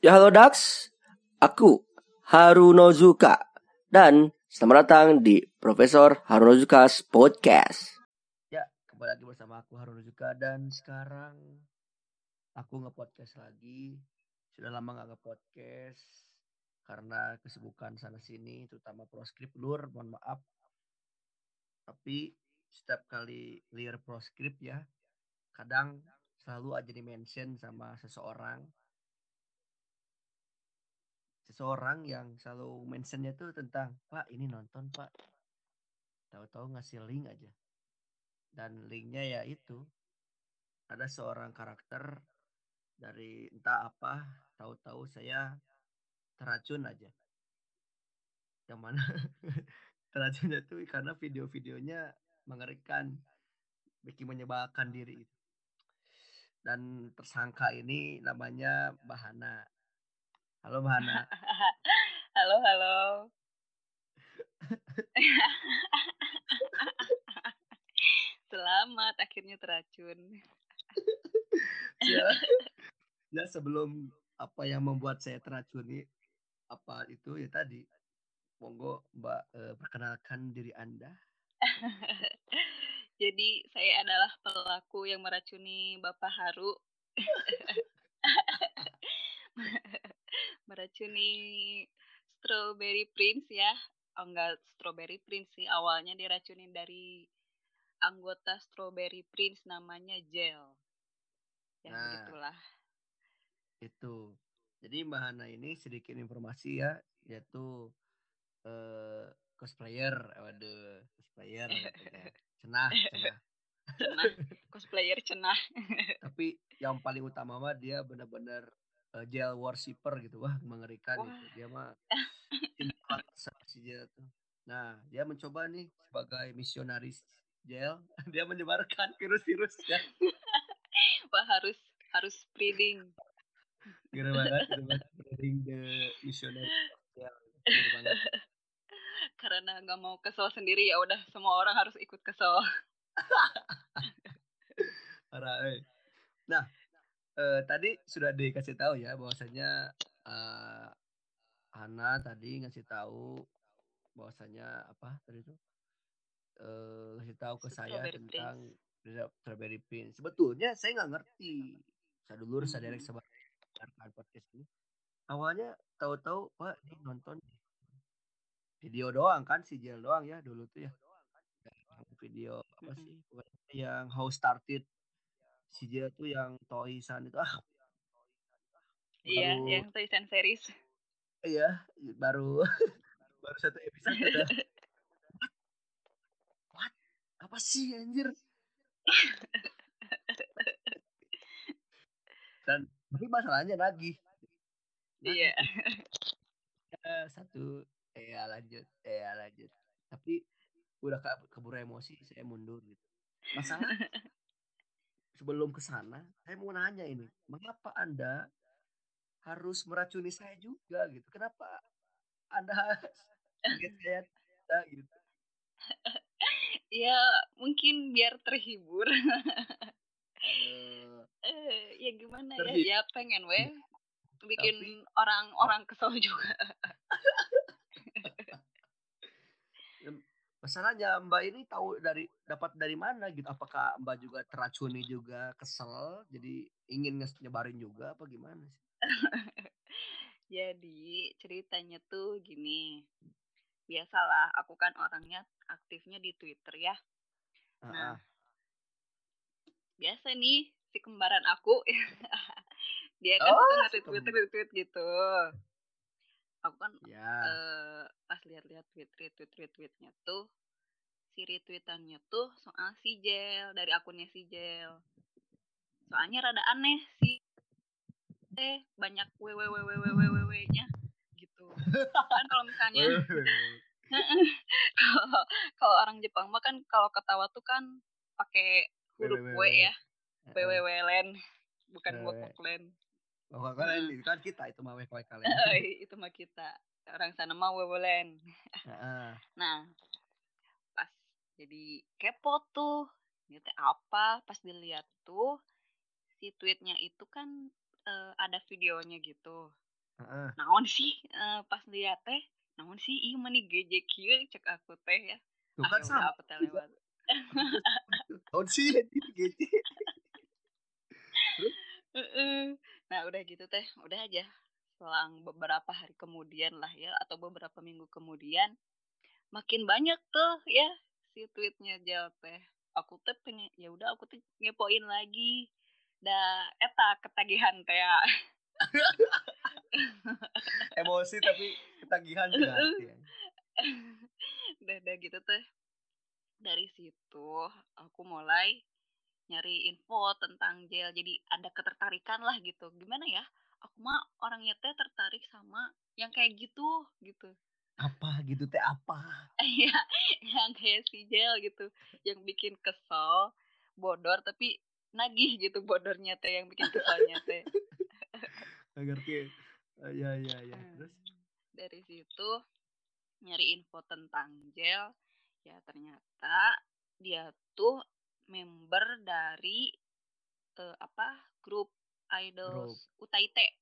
Ya halo Dax, aku Harunozuka dan selamat datang di Profesor Harunozuka's Podcast. Ya, kembali lagi bersama aku Harunozuka dan sekarang aku nge-podcast lagi. Sudah lama gak nge-podcast karena kesibukan sana sini terutama proskrip lur, mohon maaf. Tapi setiap kali clear proskrip ya, kadang selalu aja di-mention sama seseorang seseorang yang selalu mentionnya tuh tentang Pak ini nonton Pak. Tahu-tahu ngasih link aja. Dan linknya ya itu ada seorang karakter dari entah apa tahu-tahu saya teracun aja. Yang mana teracunnya tuh karena video-videonya mengerikan bikin menyebalkan diri dan tersangka ini namanya Bahana Halo Bahana. halo, halo. Selamat akhirnya teracun. ya, ya sebelum apa yang membuat saya teracuni apa itu ya tadi monggo Mbak eh, perkenalkan diri Anda. Jadi saya adalah pelaku yang meracuni Bapak Haru meracuni Strawberry Prince ya. Oh, enggak Strawberry Prince sih. Awalnya diracunin dari anggota Strawberry Prince namanya Gel. Ya nah, begitulah. Itu. Jadi Mbak Hana ini sedikit informasi ya, yaitu uh, cosplayer, waduh, cosplayer, cenah, cenah. cenah, cosplayer cenah. Tapi yang paling utama mah dia benar-benar uh, jail worshipper gitu wah mengerikan wah. gitu dia mah tuh nah dia mencoba nih sebagai misionaris jail dia menyebarkan virus-virus ya wah harus harus spreading Gara banget, gara spreading the missionary jail. Karena nggak mau kesel sendiri ya udah semua orang harus ikut kesel. Parah, eh. Nah, uh, tadi sudah dikasih tahu ya bahwasanya uh, Hana tadi ngasih tahu bahwasanya apa tadi itu uh, ngasih tahu ke saya tentang strawberry pin. Sebetulnya saya nggak ngerti. Saya dulu hmm. saya direct sebagai podcast ini. Awalnya tahu-tahu Pak ini nonton video doang kan si Jel doang ya dulu tuh ya. Video apa sih? Yang how started si dia tuh yang Toisan itu ah. Iya baru, yang Toisan series. Iya baru baru satu episode udah what? Apa sih anjir? Dan tapi masalahnya lagi. Iya. Ya, satu. Eh ya lanjut. Eh ya lanjut. Tapi udah keburu emosi saya mundur gitu. Masalah sebelum ke sana, saya mau nanya ini, mengapa Anda harus meracuni saya juga gitu? Kenapa Anda saya gitu? ya mungkin biar terhibur. uh, ya gimana ya? Ya pengen weh bikin orang-orang kesel juga. masalahnya Mbak ini tahu dari dapat dari mana gitu. Apakah Mbak juga teracuni juga kesel jadi ingin nyebarin juga apa gimana sih? Jadi ceritanya tuh gini. Biasalah aku kan orangnya aktifnya di Twitter ya. Nah uh -uh. biasa nih si kembaran aku dia kan oh, suka nge-tweet tweet gitu aku kan yeah. Ya. uh, pas lihat-lihat tweet tweet tweet tweet tweetnya tuh si retweetannya tuh soal si Jel dari akunnya si Jel soalnya rada aneh sih eh banyak www nya gitu kan kalau misalnya kalau kalau orang Jepang mah kan kalau ketawa tuh kan pakai huruf W ya www len bukan wok len Oh, kalian kan kita itu mah wek kalian. itu mah kita. Orang sana mah wewelen. nah, pas jadi kepo tuh. Gitu apa pas dilihat tuh si tweetnya itu kan uh, ada videonya gitu. uh-uh. naon sih uh, pas lihat teh naon sih iya mani gejek kieu cek aku teh ya Tuh kan ah, sama aku teh lewat naon sih gejek nah udah gitu teh udah aja. Selang beberapa hari kemudian lah ya atau beberapa minggu kemudian makin banyak tuh ya si tweetnya jawab teh. Aku teh pengen ya udah aku tuh ngepoin lagi. Dah eta ketagihan teh ya. Emosi tapi ketagihan juga ya. udah udah gitu teh. Dari situ aku mulai nyari info tentang gel jadi ada ketertarikan lah gitu. Gimana ya? Aku mah orangnya teh tertarik sama yang kayak gitu gitu. Apa gitu teh? Apa? Iya yang kayak si gel gitu yang bikin kesel bodor tapi nagih gitu bodornya teh yang bikin keselnya teh. Ngerti. Ya ya ya terus? Dari situ nyari info tentang gel ya ternyata dia tuh member dari uh, apa grup idol Utaite.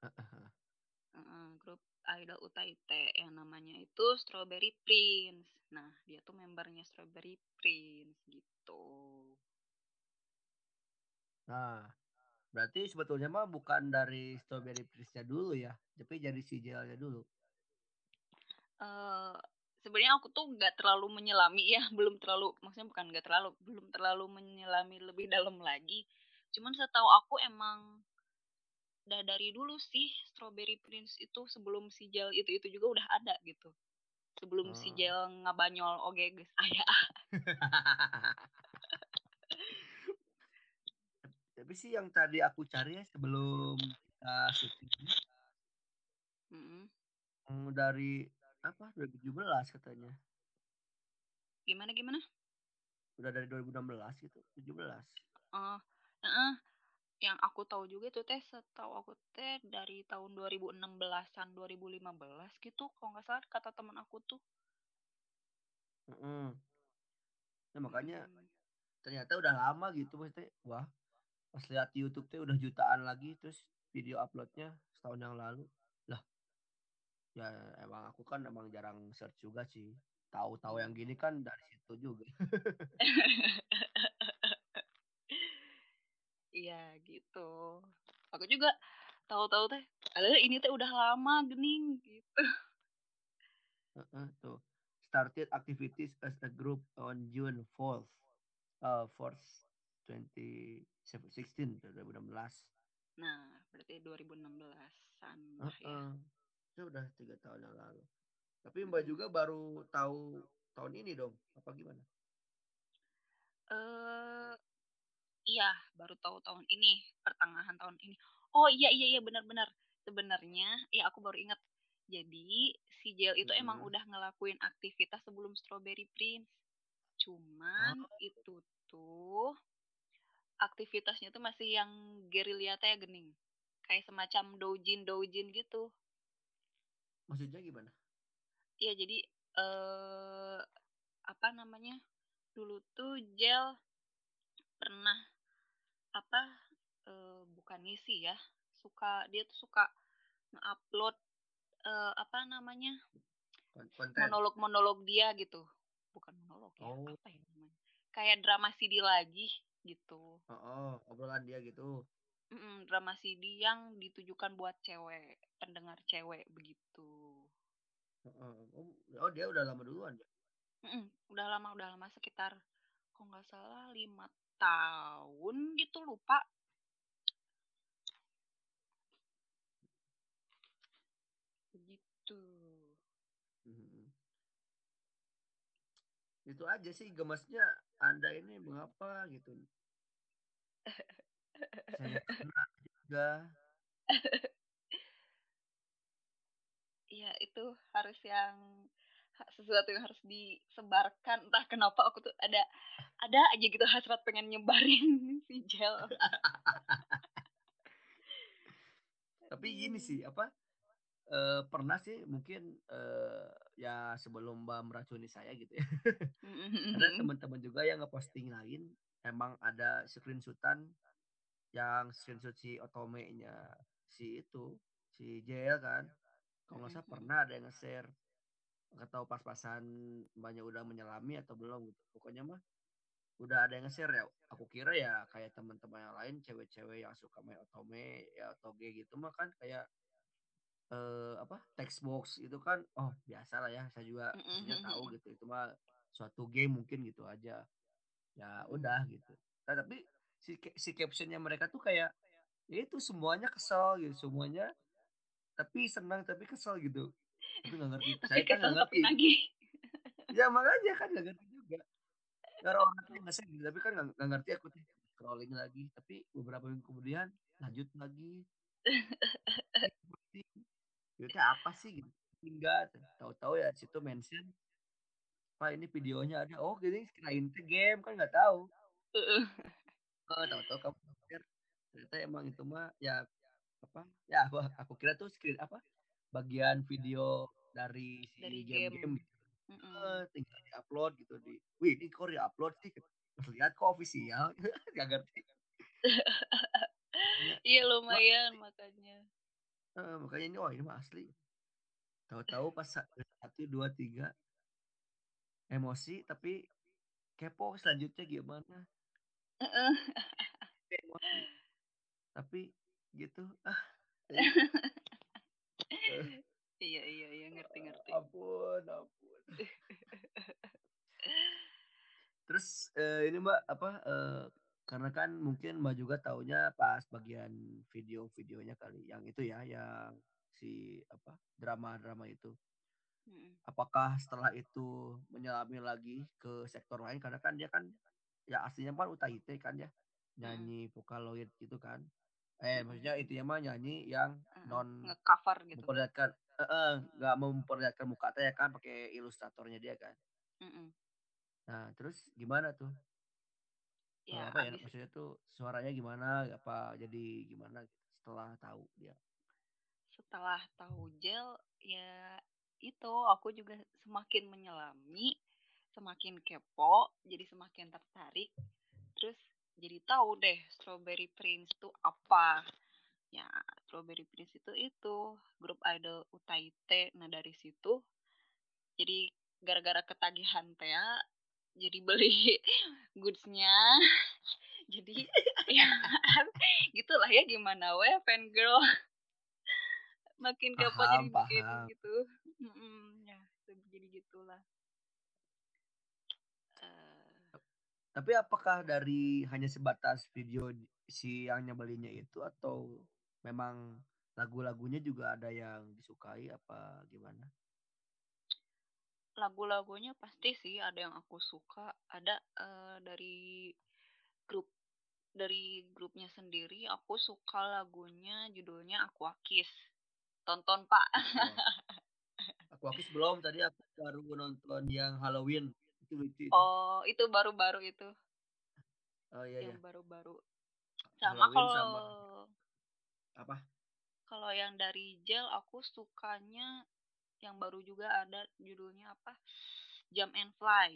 Uh, uh, uh, grup idol Utaite yang namanya itu Strawberry Prince. Nah, dia tuh membernya Strawberry Prince gitu. Nah, berarti sebetulnya mah bukan dari Strawberry Prince-nya dulu ya, tapi jadi si Jelnya dulu. Uh, sebenarnya aku tuh nggak terlalu menyelami ya belum terlalu maksudnya bukan nggak terlalu belum terlalu menyelami lebih dalam lagi cuman setahu aku emang udah dari dulu sih Strawberry Prince itu sebelum si gel itu itu juga udah ada gitu sebelum oh. si gel ngabanyol oke guys ayah tapi sih yang tadi aku cari ya sebelum kita syuting mm -hmm. dari apa? 2017 katanya. Gimana gimana? Udah dari 2016 gitu 17 uh, uh, yang aku tahu juga itu teh setahu aku teh dari tahun 2016an 2015 gitu kalau nggak salah kata teman aku tuh. Mm -hmm. nah makanya hmm. ternyata udah lama gitu maksudnya wah pas lihat YouTube teh udah jutaan lagi terus video uploadnya setahun yang lalu ya emang aku kan emang jarang search juga sih. Tahu-tahu yang gini kan dari situ juga. Iya gitu. Aku juga tahu-tahu teh ada ini teh udah lama gening gitu. Uh, uh, tuh. Started activities as a group on June 4th uh, 4th 2016 2016 nah berarti 2016an uh, uh. ya itu udah tiga tahun yang lalu. Tapi mbak juga baru tahu tahun ini dong apa gimana? Eh uh, iya baru tahu tahun ini pertengahan tahun ini. Oh iya iya iya benar-benar sebenarnya ya aku baru ingat. Jadi si Jel itu hmm. emang udah ngelakuin aktivitas sebelum Strawberry Prince. Cuman oh. itu tuh aktivitasnya tuh masih yang gerilya ya gening. Kayak semacam doujin doujin gitu Maksudnya gimana? Iya jadi eh apa namanya? Dulu tuh Gel pernah apa eh, bukan ngisi ya suka dia tuh suka ngupload eh, apa namanya? Monolog-monolog dia gitu. Bukan monolog ya oh. apa ya namanya? Kayak drama CD lagi gitu. Oh, oh obrolan dia gitu Mm-mm, drama CD yang ditujukan buat cewek, pendengar cewek begitu. Oh, oh dia udah lama duluan ya? Mm-mm, udah lama, udah lama sekitar, kok nggak salah lima tahun gitu lupa. Begitu. Itu aja sih gemasnya Anda ini mengapa gitu. saya kena juga. Iya itu harus yang sesuatu yang harus disebarkan. Entah kenapa aku tuh ada ada aja gitu hasrat pengen nyebarin si gel. Tapi gini sih apa e, pernah sih mungkin e, ya sebelum mbak meracuni saya gitu ya. Ada teman-teman juga yang ngeposting lain emang ada screenshotan yang screenshot si otomenya si itu si JL kan. Kalau nggak salah pernah ada yang nge-share. Nggak tahu pas-pasan banyak udah menyelami atau belum gitu. Pokoknya mah udah ada yang nge-share ya. Aku kira ya kayak teman-teman yang lain cewek-cewek yang suka main otome ya atau g gitu mah kan kayak eh, apa text box itu kan. Oh biasa lah ya saya juga maksudnya tahu gitu. Itu mah suatu game mungkin gitu aja. Ya udah gitu. Nah, tapi si si captionnya mereka tuh kayak ya itu semuanya kesel gitu semuanya tapi senang tapi kesel gitu. Tapi nggak ngerti. Saya kan nggak ngerti. lagi. ya makanya kan nggak ngerti juga. Karena orang tuh nggak gitu tapi kan nggak ngerti aku tuh scrolling lagi. Tapi beberapa minggu kemudian lanjut lagi. Itu apa sih gitu? Enggak tahu-tahu ya situ mention pak ini videonya ada. Oh gini kirain itu game kan nggak tahu oh, tahu-tahu kamu pikir ternyata emang itu mah ya apa ya aku, aku kira tuh screen apa bagian video dari si dari game, game. gitu. Mm -hmm. tinggal di upload gitu di wih ini kok di upload sih? Lihat kok official. Nggak ngerti. Iya lumayan makanya uh, makanya ini wah ini mah asli. Tahu-tahu pas satu dua tiga emosi tapi kepo selanjutnya gimana emosi. Tapi gitu. Ah iya iya iya ngerti ngerti. Ampun ampun. Terus uh, ini mbak apa uh, karena kan mungkin mbak juga taunya pas bagian video-videonya kali yang itu ya yang si apa drama-drama itu. Apakah setelah itu menyelami lagi ke sektor lain? Karena kan dia kan ya aslinya kan utaite kan ya nyanyi vokaloid gitu kan. Eh maksudnya itu ya mah nyanyi yang non cover gitu. memperlihatkan nggak uh, memperlihatkan muka teh ya kan pakai ilustratornya dia kan. Mm nah terus gimana tuh? Ya, apa ya maksudnya tuh suaranya gimana apa jadi gimana setelah tahu dia? Setelah tahu gel ya itu aku juga semakin menyelami semakin kepo jadi semakin tertarik terus jadi tahu deh Strawberry Prince itu apa. Ya Strawberry Prince itu itu grup idol Utaite nah dari situ jadi gara-gara ketagihan Tea jadi beli goodsnya. Jadi ya gitulah ya gimana we fan girl makin kepo jadi bikin gitu. Mm ya jadi gitulah uh, tapi apakah dari hanya sebatas video si yang nyebelinya itu atau memang lagu-lagunya juga ada yang disukai apa gimana? Lagu-lagunya pasti sih ada yang aku suka. Ada uh, dari grup dari grupnya sendiri aku suka lagunya judulnya Aquakis. Tonton pak. Oh. Aquakis belum. Tadi aku baru nonton yang Halloween itu lucu. Oh itu baru-baru itu. Oh iya yang iya. baru-baru. Sama kalau apa? Kalau yang dari Gel aku sukanya yang baru juga ada judulnya apa? Jump and Fly.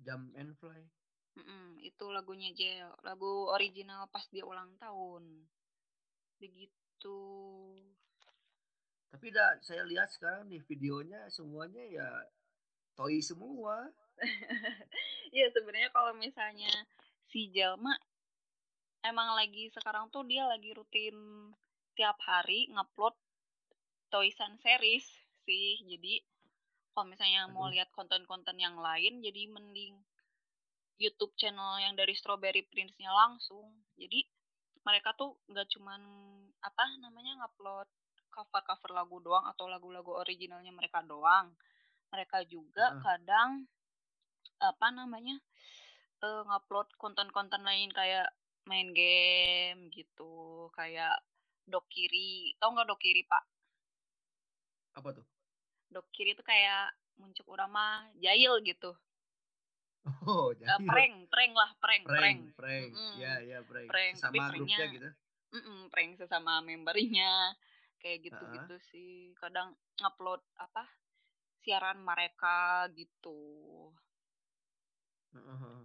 Jump and Fly. Mm -mm, itu lagunya Gel, lagu original pas dia ulang tahun. Begitu. Tapi dah saya lihat sekarang di videonya semuanya ya toy semua. Iya sebenarnya kalau misalnya si Jalma emang lagi sekarang tuh dia lagi rutin tiap hari ngupload Toysan series sih. Jadi kalau misalnya Aduh. mau lihat konten-konten yang lain jadi mending YouTube channel yang dari Strawberry Prince-nya langsung. Jadi mereka tuh nggak cuman apa namanya ngupload cover-cover lagu doang atau lagu-lagu originalnya mereka doang. Mereka juga uh. kadang apa namanya uh, ngupload konten-konten lain kayak main game gitu, kayak dokiri. Tau nggak dokiri pak? Apa tuh? Dokiri itu kayak muncul urama jahil gitu. Oh, jadi uh, prank, prank lah, prank, prank. Prank, prank. Mm. Ya, ya, prank. prank. Sama grupnya gitu. Mm -mm, prank sesama membernya kayak gitu-gitu uh-huh. sih kadang ngupload apa siaran mereka gitu uh-huh.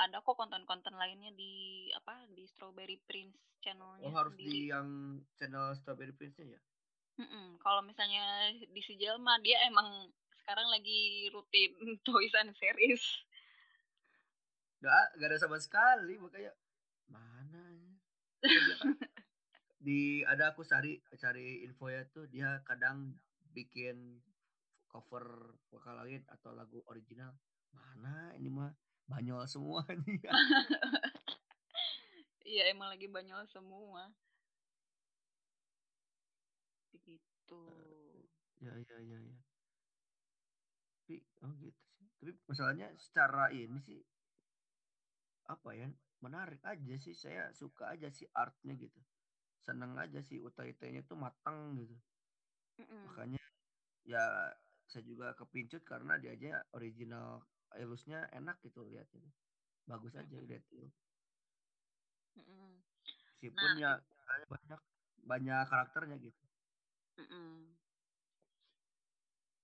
ada kok konten-konten lainnya di apa di Strawberry Prince channelnya oh harus sendiri. di yang channel Strawberry Prince-nya ya kalau misalnya di si Jelma dia emang sekarang lagi rutin Toys and Series Gak, gak ada sama sekali makanya mana ya? di ada aku cari cari info ya tuh dia kadang bikin cover vokal atau lagu original. Mana ini mah? Banyol semua nih iya emang lagi banyol semua. Begitu. Ya ya ya ya tapi oh gitu sih. Tapi masalahnya secara ini sih apa ya menarik aja sih. Saya suka aja sih artnya gitu. Seneng aja sih UTIT-nya tuh matang gitu. Mm -mm. makanya ya saya juga kepincut karena dia aja original ilusnya enak gitu lihatnya bagus aja mm -hmm. lihat itu mm -hmm. meskipun nah, ya banyak banyak karakternya gitu mm -hmm.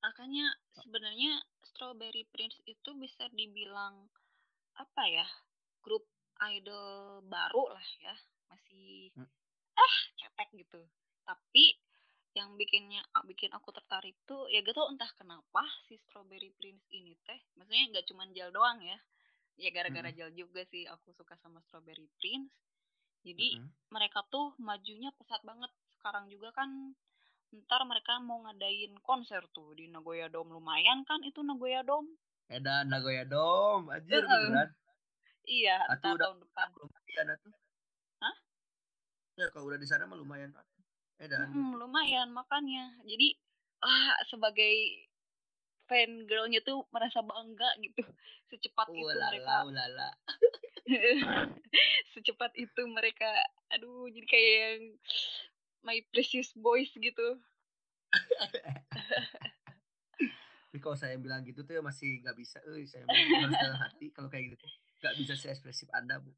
makanya sebenarnya Strawberry Prince itu bisa dibilang apa ya grup idol baru lah ya masih hmm. ah cetek gitu tapi yang bikinnya bikin aku tertarik tuh ya gak tau entah kenapa si Strawberry Prince ini teh maksudnya nggak cuma gel doang ya ya gara-gara hmm. gel juga sih aku suka sama Strawberry Prince jadi hmm. mereka tuh majunya pesat banget sekarang juga kan ntar mereka mau ngadain konser tuh di Nagoya Dome lumayan kan itu Nagoya Dome Edan Nagoya Dome anjir uh, Iya, atau udah tahun depan. Lumayan tuh. Hah? Ya kalau udah di sana mah lumayan. Eh dan. Hmm, lumayan makanya. Jadi ah sebagai fan girlnya tuh merasa bangga gitu. Secepat ulala, itu mereka. Ulala. Secepat itu mereka aduh jadi kayak yang my precious boys gitu. Tapi kalau saya bilang gitu tuh ya masih gak bisa, eh saya harus hati kalau kayak gitu nggak bisa seekspresif anda bu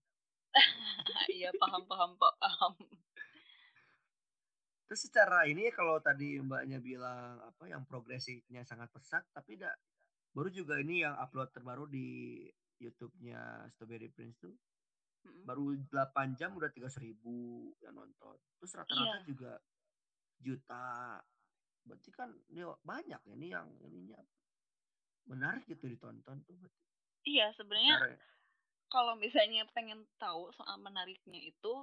iya paham paham pak paham terus secara ini kalau tadi mbaknya bilang apa yang progresifnya sangat pesat tapi tidak baru juga ini yang upload terbaru di YouTube-nya Strawberry Prince tuh mm-hmm. baru 8 jam udah tiga ribu yang nonton terus rata-rata iya. juga juta berarti kan ini banyak ya ini yang ininya menarik gitu ditonton tuh berarti. iya sebenarnya kalau misalnya pengen tahu soal menariknya itu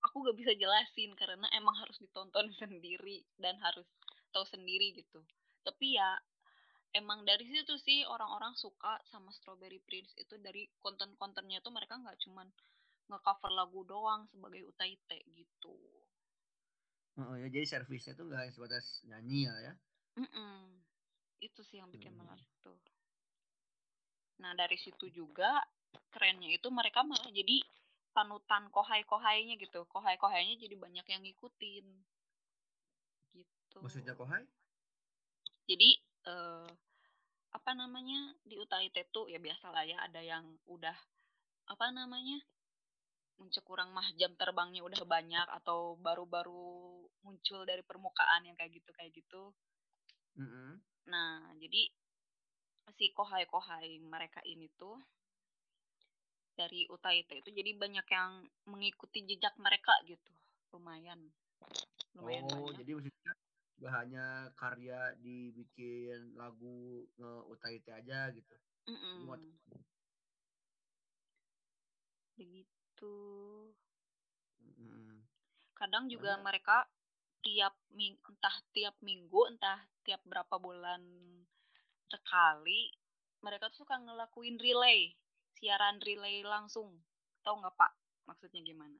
aku gak bisa jelasin karena emang harus ditonton sendiri dan harus tahu sendiri gitu tapi ya emang dari situ sih orang-orang suka sama Strawberry Prince itu dari konten-kontennya tuh mereka nggak cuman nge-cover lagu doang sebagai UTIT gitu. Oh ya jadi servisnya tuh nggak sebatas nyanyi ya ya? Mm -mm. Itu sih yang bikin hmm. menarik tuh. Nah dari situ juga kerennya itu mereka malah jadi panutan kohai-kohainya gitu. Kohai-kohainya jadi banyak yang ngikutin. Gitu. Maksudnya kohai? Jadi eh, apa namanya di UTIT tuh ya biasa lah ya ada yang udah apa namanya kurang mah jam terbangnya udah banyak atau baru-baru muncul dari permukaan yang kayak gitu kayak gitu. Mm -hmm. Nah jadi si kohai-kohai mereka ini tuh dari UTIT itu jadi banyak yang mengikuti jejak mereka gitu. Lumayan. Lumayan oh banyak. jadi maksudnya gak hanya karya dibikin lagu nge UTIT aja gitu? Mm -mm. begitu. Mm. kadang juga Karena... mereka tiap ming entah tiap minggu entah tiap berapa bulan sekali mereka tuh suka ngelakuin relay siaran relay langsung. Tahu nggak Pak maksudnya gimana?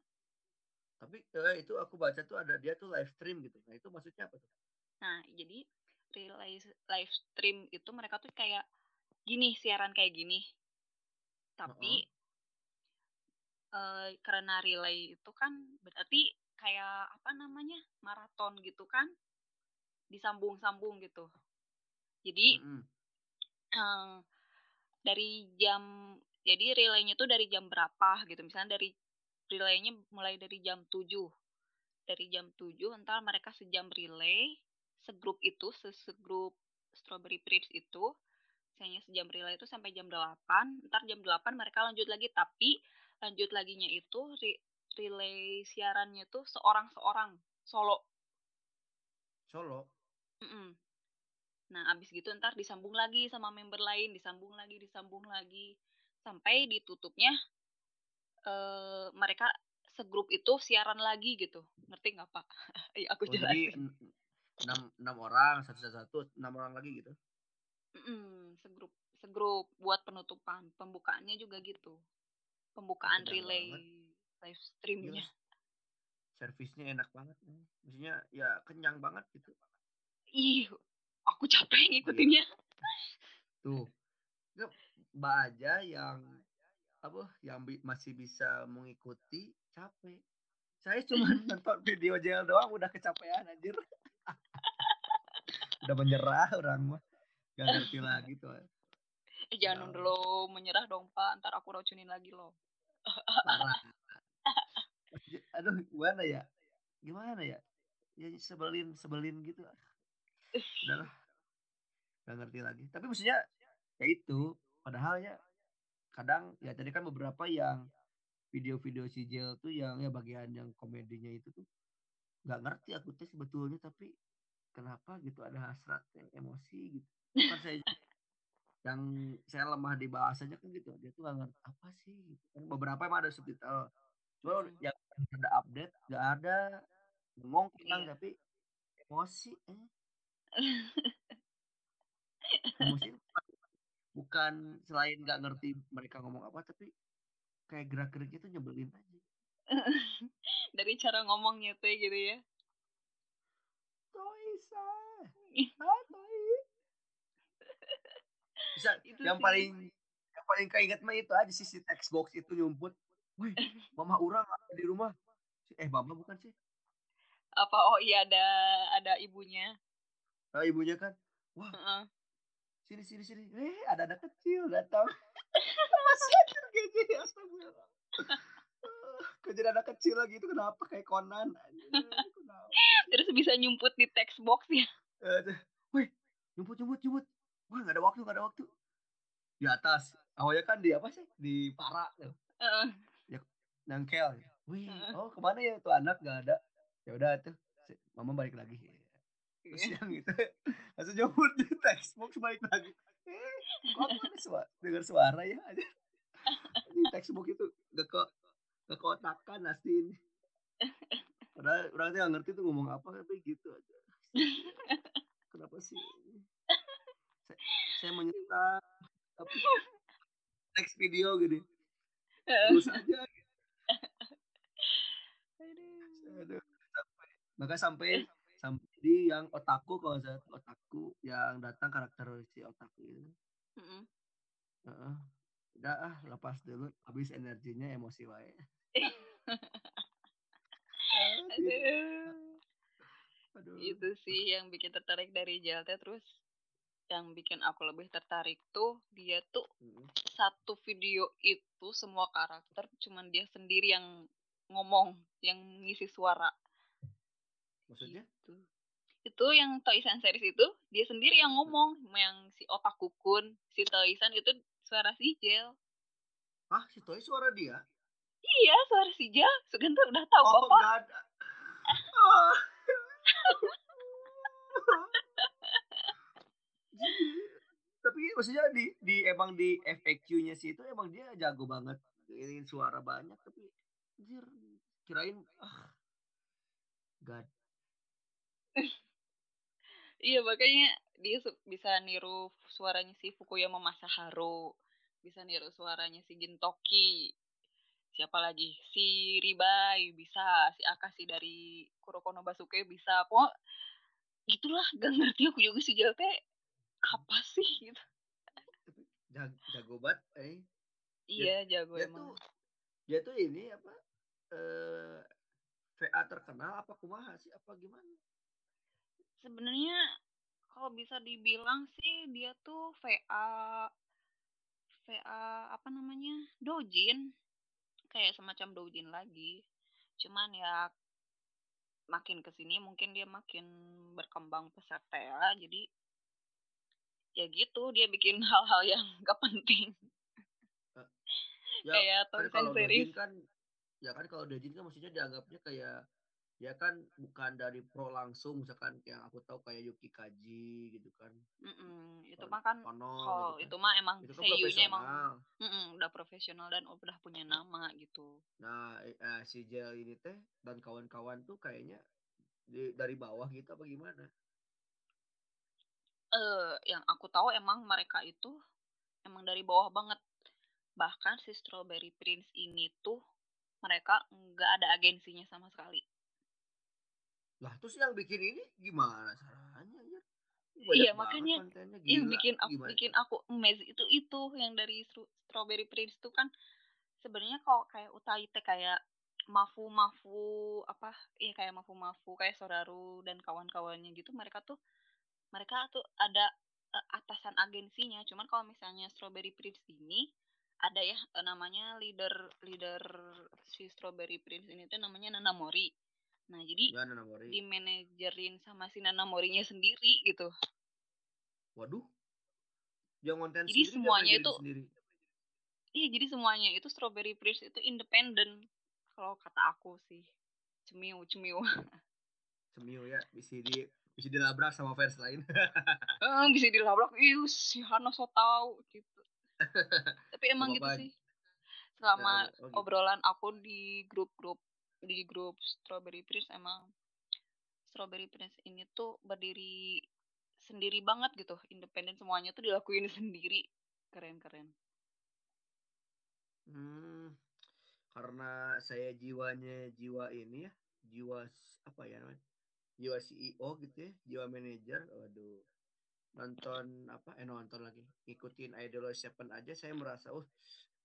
Tapi eh, itu aku baca tuh ada dia tuh live stream gitu. Nah itu maksudnya apa tuh? Nah jadi relay live stream itu mereka tuh kayak gini siaran kayak gini. Tapi uh -uh. eh, karena relay itu kan berarti kayak apa namanya maraton gitu kan disambung-sambung gitu. Jadi mm -hmm. uh, dari jam jadi relaynya tuh dari jam berapa gitu. Misalnya dari relaynya mulai dari jam 7. Dari jam 7 entar mereka sejam relay, segrup itu, segrup Strawberry Prince itu misalnya sejam relay itu sampai jam 8 ntar jam 8 mereka lanjut lagi tapi lanjut laginya itu relay siarannya tuh seorang seorang solo solo mm -mm. nah abis gitu ntar disambung lagi sama member lain disambung lagi disambung lagi sampai ditutupnya uh, mereka segrup itu siaran lagi gitu. Ngerti nggak pak? Ya aku oh, jadi enam enam orang satu satu enam orang lagi gitu? Mm -mm, segrup segrup buat penutupan. Pembukaannya juga gitu. Pembukaan relay banget. live streamnya. Servisnya enak banget. Maksudnya ya kenyang banget gitu. Ih aku capek ngikutinnya. Tuh mbak aja yang apa yang bi masih bisa mengikuti capek. Saya cuma nonton video jail doang udah kecapean anjir. Udah menyerah orang mah gak ngerti lagi tuh. Eh, jangan dulu menyerah dong pak. Ntar aku racunin lagi loh. Parah. Aduh gimana ya? Gimana ya? Ya sebelin sebelin gitu. Udahlah. Nggak ngerti lagi. Tapi maksudnya ya itu padahal ya kadang ya tadi kan beberapa yang video-video si Jel tuh yang ya bagian yang komedinya itu tuh nggak ngerti aku tuh sebetulnya tapi kenapa gitu ada hasrat ya, emosi gitu kan saya yang saya lemah di bahasanya kan gitu dia tuh gak ngerti apa sih gitu. kan beberapa emang ada subtitle cuma yang ada update nggak ada ngomong tenang iya. tapi emosi eh. emosi bukan selain nggak ngerti mereka ngomong apa tapi kayak gerak geriknya tuh nyebelin aja. Dari cara ngomongnya tuh gitu ya. Toisa ah Toi bisa itu yang sih. paling yang paling keinget mah itu aja sih si text box itu nyumput. Wih, mama orang ada di rumah. Eh mama bukan sih? Apa? Oh iya ada ada ibunya. Oh, ibunya kan. Wah uh -uh. Sini sini sini. Eh ada anak kecil datang. Masih gini astagfirullah. Kejadian anak kecil lagi? Itu kenapa? Kayak Conan. Terus bisa nyumput di text box ya? Wih nyumput nyumput nyumput. Wah nggak ada waktu nggak ada waktu. Di atas. Awalnya kan di apa sih? Di para tuh. Uh. ya nangkel wih uh. oh ke mana ya tuh? Anak nggak ada. Ya udah tuh. Mama balik lagi terus yeah. yang itu langsung jemput di textbook balik lagi. Eh kok suara dengar suara ya aja. Di textbook itu gak kok gak kotakan nasi ini. Padahal orang tuh ngerti tuh ngomong apa tapi gitu aja. Kenapa sih saya menyesal tapi next video gini. Terus aja. Aduh. maka sampai sampai di yang otaku kalau saya otaku yang datang karakter si otaku itu mm -hmm. uh, udah ah lepas dulu habis energinya emosi wae Aduh. Aduh. itu sih yang bikin tertarik dari Jalta terus yang bikin aku lebih tertarik tuh dia tuh hmm. satu video itu semua karakter cuman dia sendiri yang ngomong yang ngisi suara maksudnya? Gitu. itu yang Toisan series itu dia sendiri yang ngomong yang si otak kukun si Toisan itu suara si Jel. Ah si Toi suara dia? Iya suara si Jel. Suganta udah tahu oh, bapak. oh. tapi maksudnya di di emang di FAQ-nya sih itu emang dia jago banget ingin suara banyak tapi anjir kirain ah god iya makanya dia bisa niru suaranya si Fukuyama Masaharu bisa niru suaranya si Gintoki siapa lagi? Si Ribai bisa si Akashi dari Kurokono Basuke bisa. Pokok itulah gak ngerti aku juga si Jalte apa sih gitu. Jag, jago banget eh. Iya dia, jago dia emang. tuh, dia tuh ini apa eh VA terkenal apa kumaha sih apa gimana sebenarnya kalau bisa dibilang sih dia tuh VA VA apa namanya? Dojin. Kayak semacam dojin lagi. Cuman ya makin ke sini mungkin dia makin berkembang peserta ya. Jadi ya gitu dia bikin hal-hal yang gak penting. Uh, ya, kayak kan kalau Dojin kan ya kan kalau Dojin kan maksudnya dianggapnya kayak ya kan bukan dari pro langsung misalkan yang aku tahu kayak Yuki Kaji gitu kan. Mm -mm, itu mah kan oh gitu kan. itu mah emang itu kan emang mm -mm, udah profesional dan udah punya nama gitu. Nah eh, si Jel ini teh dan kawan-kawan tuh kayaknya di, dari bawah gitu apa gimana? Eh uh, yang aku tahu emang mereka itu emang dari bawah banget. Bahkan si Strawberry Prince ini tuh mereka nggak ada agensinya sama sekali lah terus yang bikin ini gimana caranya ya? iya makanya yang bikin aku gimana? bikin aku amazed itu itu yang dari Strawberry Prince itu kan sebenarnya kok kayak Utai teh kayak Mafu Mafu apa iya kayak Mafu Mafu kayak Soraru dan kawan-kawannya gitu mereka tuh mereka tuh ada uh, atasan agensinya cuman kalau misalnya Strawberry Prince ini ada ya uh, namanya leader leader si Strawberry Prince ini tuh namanya Nana Mori Nah, jadi di manajerin sama si Nana Morinya sendiri gitu. Waduh. Yang konten jadi semuanya itu sendiri. Iya, jadi semuanya itu Strawberry Prince itu independen. Kalau kata aku sih. Cemiu, cemiu. Cemiu ya, bisa di bisa dilabrak sama fans lain. eh, bisa dilabrak. Ih, si Hana so tahu gitu. Tapi emang gitu sih. Selama ya, oh, gitu. obrolan aku di grup-grup di grup Strawberry Prince emang Strawberry Prince ini tuh berdiri sendiri banget gitu. Independen semuanya tuh dilakuin sendiri. Keren-keren hmm karena saya jiwanya jiwa ini ya jiwa apa ya namanya? Jiwa CEO gitu ya jiwa manajer waduh. Nonton apa? Eh nonton lagi. Ikutin Idol Seven aja saya merasa uh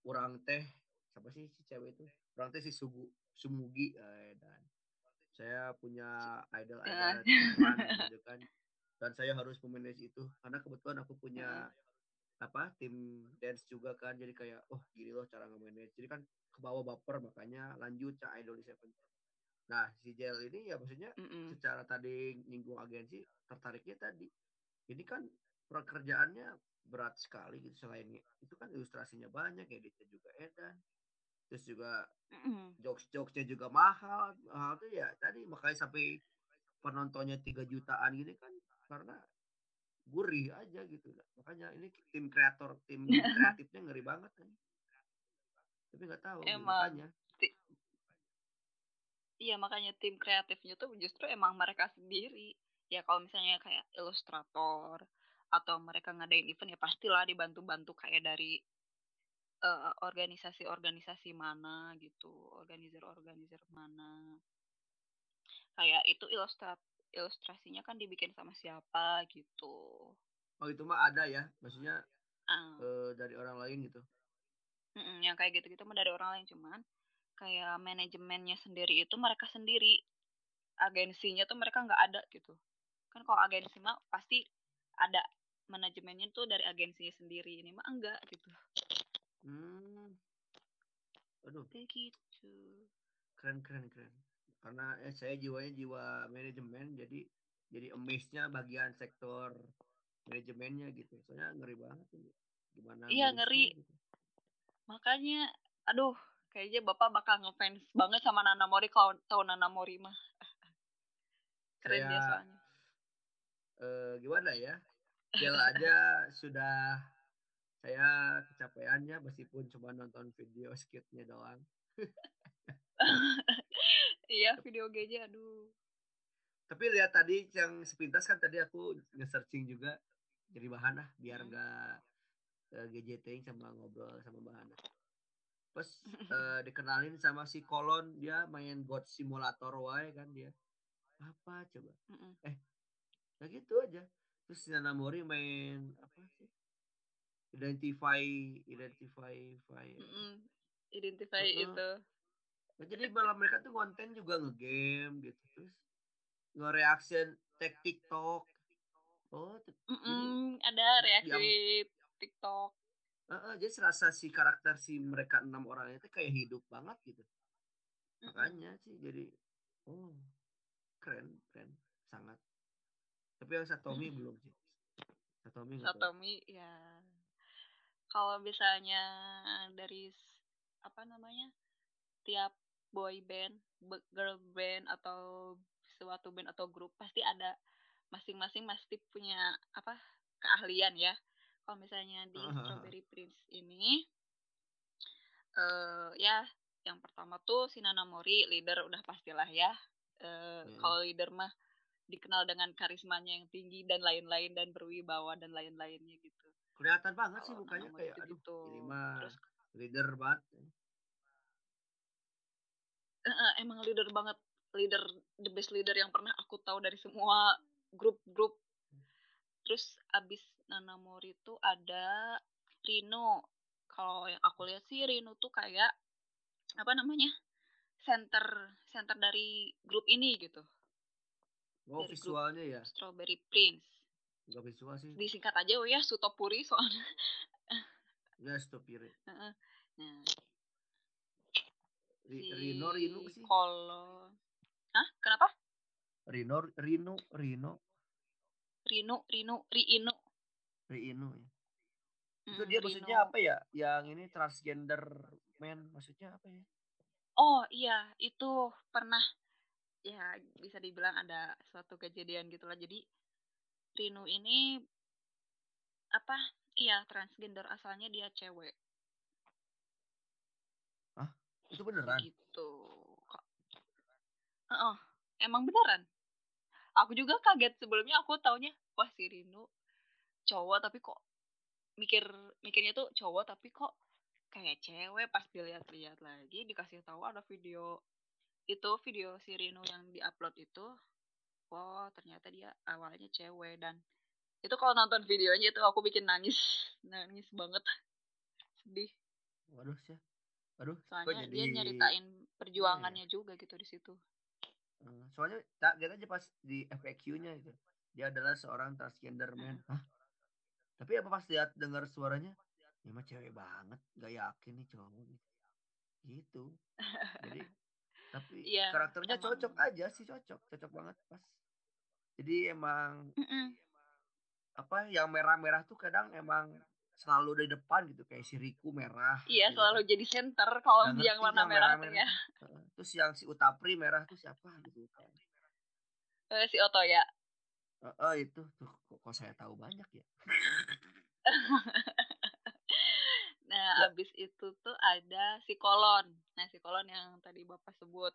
kurang teh siapa sih si cewek itu? Teh si Sugu Sumugi eh, dan saya punya idol idol teman gitu kan. Dan saya harus memanage itu. Karena kebetulan aku punya apa tim dance juga kan. Jadi kayak oh gini loh cara nge-manage. Jadi kan ke bawah baper makanya lanjut cak idol di seven. Nah si Jel ini ya maksudnya mm -mm. secara tadi nyinggung agensi tertariknya tadi. Ini kan pekerjaannya berat sekali gitu selain itu kan ilustrasinya banyak editnya juga edan terus juga mm. jokes jokesnya juga mahal. Mahal tuh ya tadi makanya sampai penontonnya tiga jutaan gini kan karena gurih aja gitu. Makanya ini tim kreator tim kreatifnya ngeri banget kan. Tapi nggak tahu emang makanya. iya makanya tim kreatifnya tuh justru emang mereka sendiri. Ya kalau misalnya kayak ilustrator atau mereka ngadain event ya pastilah dibantu-bantu kayak dari uh, organisasi-organisasi mana gitu, organizer-organizer mana. Kayak itu ilustrat ilustrasinya kan dibikin sama siapa gitu. Oh itu mah ada ya, maksudnya uh. Uh, dari orang lain gitu. Mm-mm, yang kayak gitu-gitu mah dari orang lain cuman kayak manajemennya sendiri itu mereka sendiri agensinya tuh mereka nggak ada gitu kan kalau agensi mah pasti ada manajemennya tuh dari agensinya sendiri ini mah enggak gitu Hmm. Aduh. Kayak gitu. Keren keren keren. Karena eh, saya jiwanya jiwa manajemen jadi jadi amaze-nya bagian sektor manajemennya gitu. Soalnya ngeri banget ini. Gimana? Iya ngeri. Gitu. Makanya aduh kayaknya Bapak bakal ngefans banget sama Nana Mori kalau tahu Nana Mori mah. Keren saya, dia soalnya. Uh, gimana ya? Dia aja sudah saya kecapeannya meskipun cuma nonton video skitnya doang. Iya video GJ aduh. Tapi lihat tadi yang sepintas kan tadi aku nge-searching juga jadi bahan lah biar nggak hmm. uh, GJT sama ngobrol sama bahan terus uh, dikenalin sama si Kolon dia main God Simulator wae kan dia. Apa coba? Mm -mm. eh ya gitu aja. Terus Nana Mori main apa sih identify identify. mm -mm. identify uh -uh. itu. Nah, jadi malah mereka tuh konten juga ngegame gitu terus nge-reaction tag TikTok. Oh mm -mm, ada reaksi yang, TikTok. Uh, uh, jadi serasa si karakter si mereka enam orang itu kayak hidup banget gitu. Makanya sih jadi oh keren keren sangat. Tapi yang Satomi mm -hmm. belum sih. Satomi Satomi ya kalau misalnya dari apa namanya tiap boy band girl band atau suatu band atau grup pasti ada masing-masing pasti punya apa keahlian ya. Kalau misalnya di Strawberry Prince ini uh, ya yang pertama tuh si Nana Mori leader udah pastilah ya. Uh, hmm. kalau leader mah dikenal dengan karismanya yang tinggi dan lain-lain dan berwibawa dan lain-lainnya gitu kelihatan banget sih mukanya kayak gitu, aduh gitu. ini mah Terus, leader banget uh, emang leader banget. Leader the best leader yang pernah aku tahu dari semua grup-grup. Terus abis Nana Mori itu ada Rino. Kalau yang aku lihat sih Rino tuh kayak apa namanya center center dari grup ini gitu. Oh dari visualnya ya? Strawberry Prince Gak visual sih disingkat aja oh ya Sutopuri soalnya ya Sutopuri nah si Rino Rino sih kalau Hah? Kenapa? Rino Rino Rino Rino, Rino, Riino. Riino ya. Hmm, itu dia Rino. maksudnya apa ya? Yang ini transgender man maksudnya apa ya? Oh iya, itu pernah ya bisa dibilang ada suatu kejadian gitulah. Jadi Rino ini apa? Iya, transgender asalnya dia cewek. Ah, itu beneran? Gitu. Oh, emang beneran? aku juga kaget sebelumnya aku taunya wah si Rino cowok tapi kok mikir mikirnya tuh cowok tapi kok kayak cewek pas dilihat-lihat lagi dikasih tahu ada video itu video si Rino yang diupload itu oh ternyata dia awalnya cewek dan itu kalau nonton videonya itu aku bikin nangis nangis banget sedih waduh sih waduh soalnya jadi... dia nyeritain perjuangannya ya? juga gitu di situ Hmm, soalnya tak lihat aja pas di FAQ-nya itu. Dia adalah seorang transgender man. Hah? Tapi apa pas lihat dengar suaranya, ya mah cewek banget, gak yakin nih cowok gitu. Gitu. Jadi tapi yeah, karakternya emang. cocok aja sih cocok, cocok banget pas. Jadi emang mm -mm. apa yang merah-merah tuh kadang emang selalu di depan gitu kayak si Riku merah. Iya, gitu. selalu jadi center kalau nah, yang warna yang merah, merah, merah ya. Terus yang si Utapri merah tuh siapa gitu kan. Uh, si Oto ya. Uh, uh, itu tuh kok, kok saya tahu banyak ya. nah, ya. abis itu tuh ada si Kolon. Nah, si Kolon yang tadi Bapak sebut.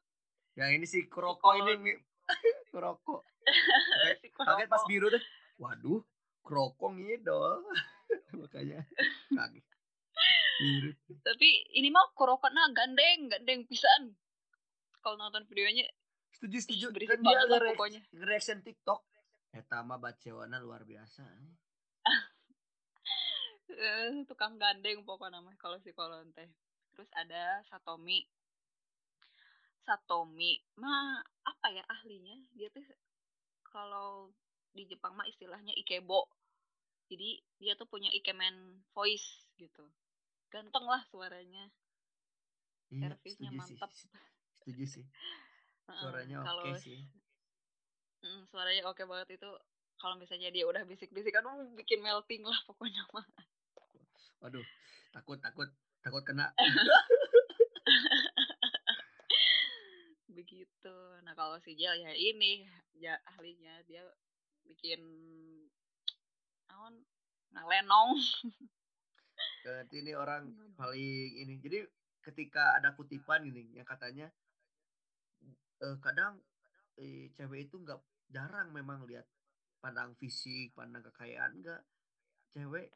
Yang ini si Kuroko si ini Kuroko. si Kaget pas biru deh. Waduh, Kuroko ngidol. makanya kaget tapi ini mah korokana gandeng gandeng pisan kalau nonton videonya setuju setuju kan dia ada pokoknya reaction TikTok Eta mah bacewana luar biasa eh, tukang gandeng pokoknya namanya kalau si kolon teh. Terus ada Satomi. Satomi mah apa ya ahlinya? Dia tuh kalau di Jepang mah istilahnya ikebo. Jadi dia tuh punya ikemen voice gitu. Ganteng lah suaranya. Iya, servisnya mantap sih. setuju sih. Suaranya oke okay sih. Mm, suaranya oke okay banget itu. Kalau misalnya dia udah bisik-bisik kan bikin melting lah pokoknya mah waduh takut takut takut kena. Begitu. Nah kalau si Jel ya ini ya ahlinya dia bikin naon? Ngalenong berarti ini orang paling ini. Jadi ketika ada kutipan gini yang katanya eh, kadang eh, cewek itu nggak jarang memang lihat pandang fisik pandang kekayaan enggak cewek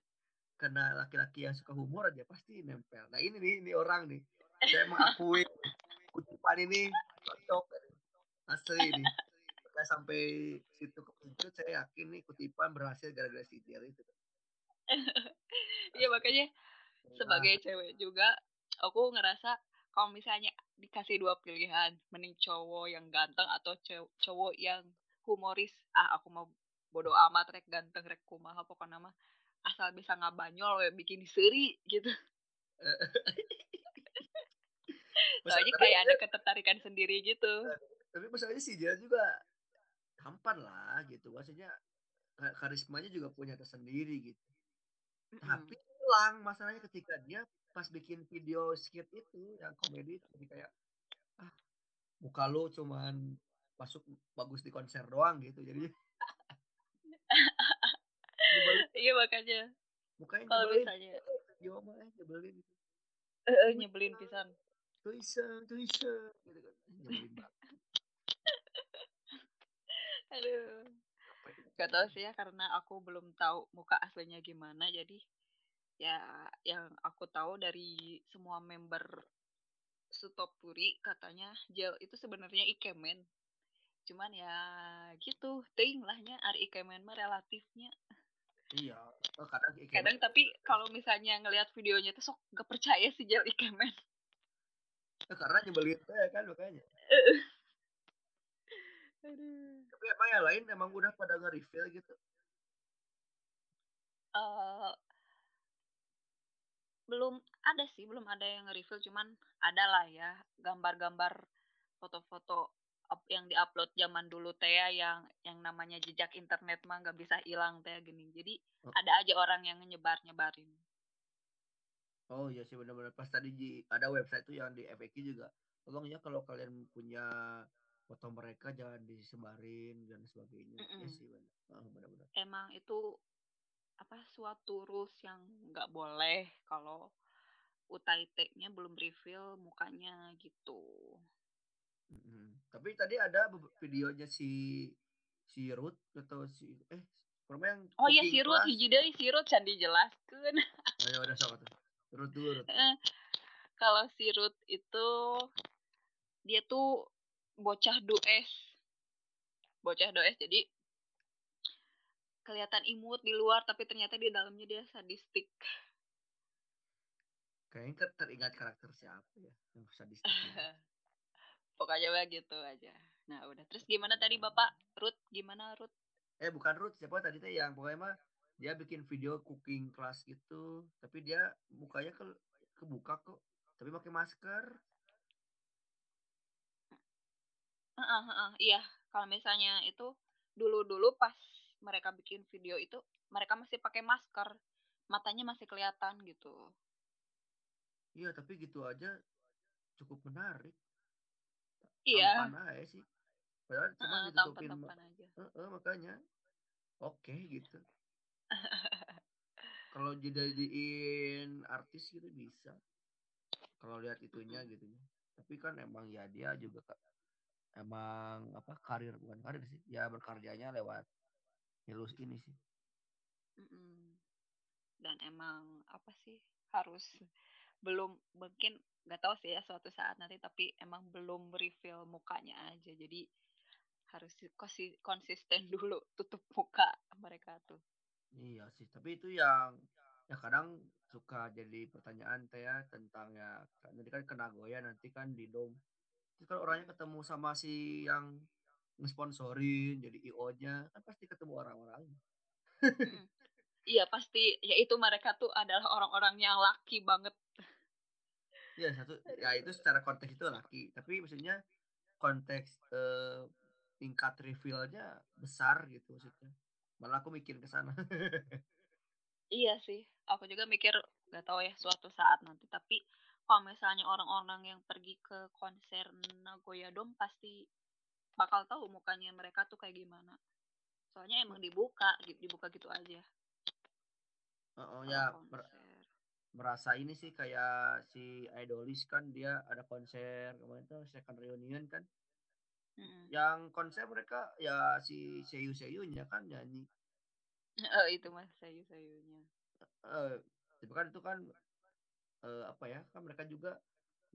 karena laki-laki yang suka humor aja pasti nempel. Nah ini nih ini orang nih. Saya mengakui kutipan ini cocok. Asli ini saya sampai situ kepencut saya yakin nih kutipan berhasil gara-gara si Del itu. Iya makanya sebagai cewek juga aku ngerasa kalau misalnya dikasih dua pilihan mending cowok yang ganteng atau cowok yang humoris. Ah aku mau bodo amat rek ganteng rek kumaha pokoknya mah asal bisa ngabanyol ya bikin seri gitu. Soalnya kayak ada ketertarikan sendiri gitu. Tapi masalahnya si Jel juga tampan lah gitu. Maksudnya karismanya juga punya tersendiri gitu. Mm -hmm. tapi hilang masalahnya ketika dia pas bikin video skit itu yang komedi jadi kayak ah muka lo cuman masuk bagus di konser doang gitu. Jadi iya makanya. Mukanya kalau misalnya video mah nyebelin. Gitu uh, nyebelin pisan. Tulisan tulisan gitu kan. Nyebelin banget. Aduh. Gak tau sih ya karena aku belum tahu muka aslinya gimana jadi ya yang aku tahu dari semua member Sutopuri katanya Gel itu sebenarnya ikemen. Cuman ya gitu ting lahnya ari ikemen mah relatifnya iya oh, kadang ikemen. kadang tapi kalau misalnya ngelihat videonya tuh sok gak percaya sih Gel ikemen oh, karena nyebelin ya kan makanya Aduh. Tapi apa yang lain emang udah pada nge-reveal gitu? Uh, belum ada sih, belum ada yang nge-reveal, cuman ada lah ya gambar-gambar foto-foto yang diupload zaman dulu teh ya, yang yang namanya jejak internet mah nggak bisa hilang teh gini. Jadi oh. ada aja orang yang nyebar nyebarin. Oh iya sih benar-benar pas tadi di, ada website tuh yang di FAQ juga. Tolong ya kalau kalian punya foto mereka jangan disebarin dan sebagainya. Mm -mm. Ya sih benar. Oh, benar-benar. Emang itu apa suatu rules yang nggak boleh kalau UTIT-nya belum reveal mukanya gitu. Mm-hmm. Tapi tadi ada videonya si si Ruth atau si eh yang Oh iya si Ruth hiji deui si Ruth can dijelaskeun. Ayo udah sama tuh. Ruth dulu Ruth. Eh, kalau si Ruth itu dia tuh bocah dues. Bocah dues jadi kelihatan imut di luar tapi ternyata di dalamnya dia sadistik. Kayaknya teringat karakter siapa ya yang sadistik. Pokoknya begitu aja. Nah udah. Terus gimana tadi Bapak? Ruth gimana Ruth? Eh bukan Ruth siapa tadi teh yang pokoknya mah dia bikin video cooking class gitu tapi dia mukanya ke kebuka kok tapi pakai masker. Uh, uh, uh, iya kalau misalnya itu dulu-dulu pas mereka bikin video itu mereka masih pakai masker matanya masih kelihatan gitu iya tapi gitu aja cukup menarik iya. Tampan aja sih. Padahal cuma uh, ditutupin tampan, aja. Uh, uh, makanya. Oke okay, gitu. Kalau jadiin artis gitu bisa. Kalau lihat itunya gitu ya. Tapi kan emang ya dia juga emang apa karir bukan karir sih. Ya berkaryanya lewat Hilus ini sih. Mm-mm. Dan emang apa sih harus belum mungkin nggak tahu sih ya suatu saat nanti tapi emang belum reveal mukanya aja jadi harus konsisten dulu tutup muka mereka tuh. Iya sih tapi itu yang ya kadang suka jadi pertanyaan teh ya tentang ya nanti kan kena goya nanti kan di dom terus kan orangnya ketemu sama si yang ngesponsorin jadi IO-nya kan pasti ketemu orang-orang. Iya pasti ya itu mereka tuh adalah orang-orang yang laki banget. Iya satu ya itu secara konteks itu laki tapi maksudnya konteks eh, tingkat revealnya besar gitu maksudnya. Malah aku mikir ke sana. iya sih, aku juga mikir nggak tahu ya suatu saat nanti. Tapi kalau misalnya orang-orang yang pergi ke konser Nagoya Dome pasti bakal tahu mukanya mereka tuh kayak gimana. Soalnya emang dibuka dibuka gitu aja. Oh, oh ya ber merasa ini sih kayak si idolis kan dia ada konser kemarin tuh second reunion kan. Mm-hmm. yang konser mereka ya si Seiyu Seiyunya kan nyanyi. Oh itu mas Seiyu Seiyunya uh, tapi kan itu kan uh, apa ya kan mereka juga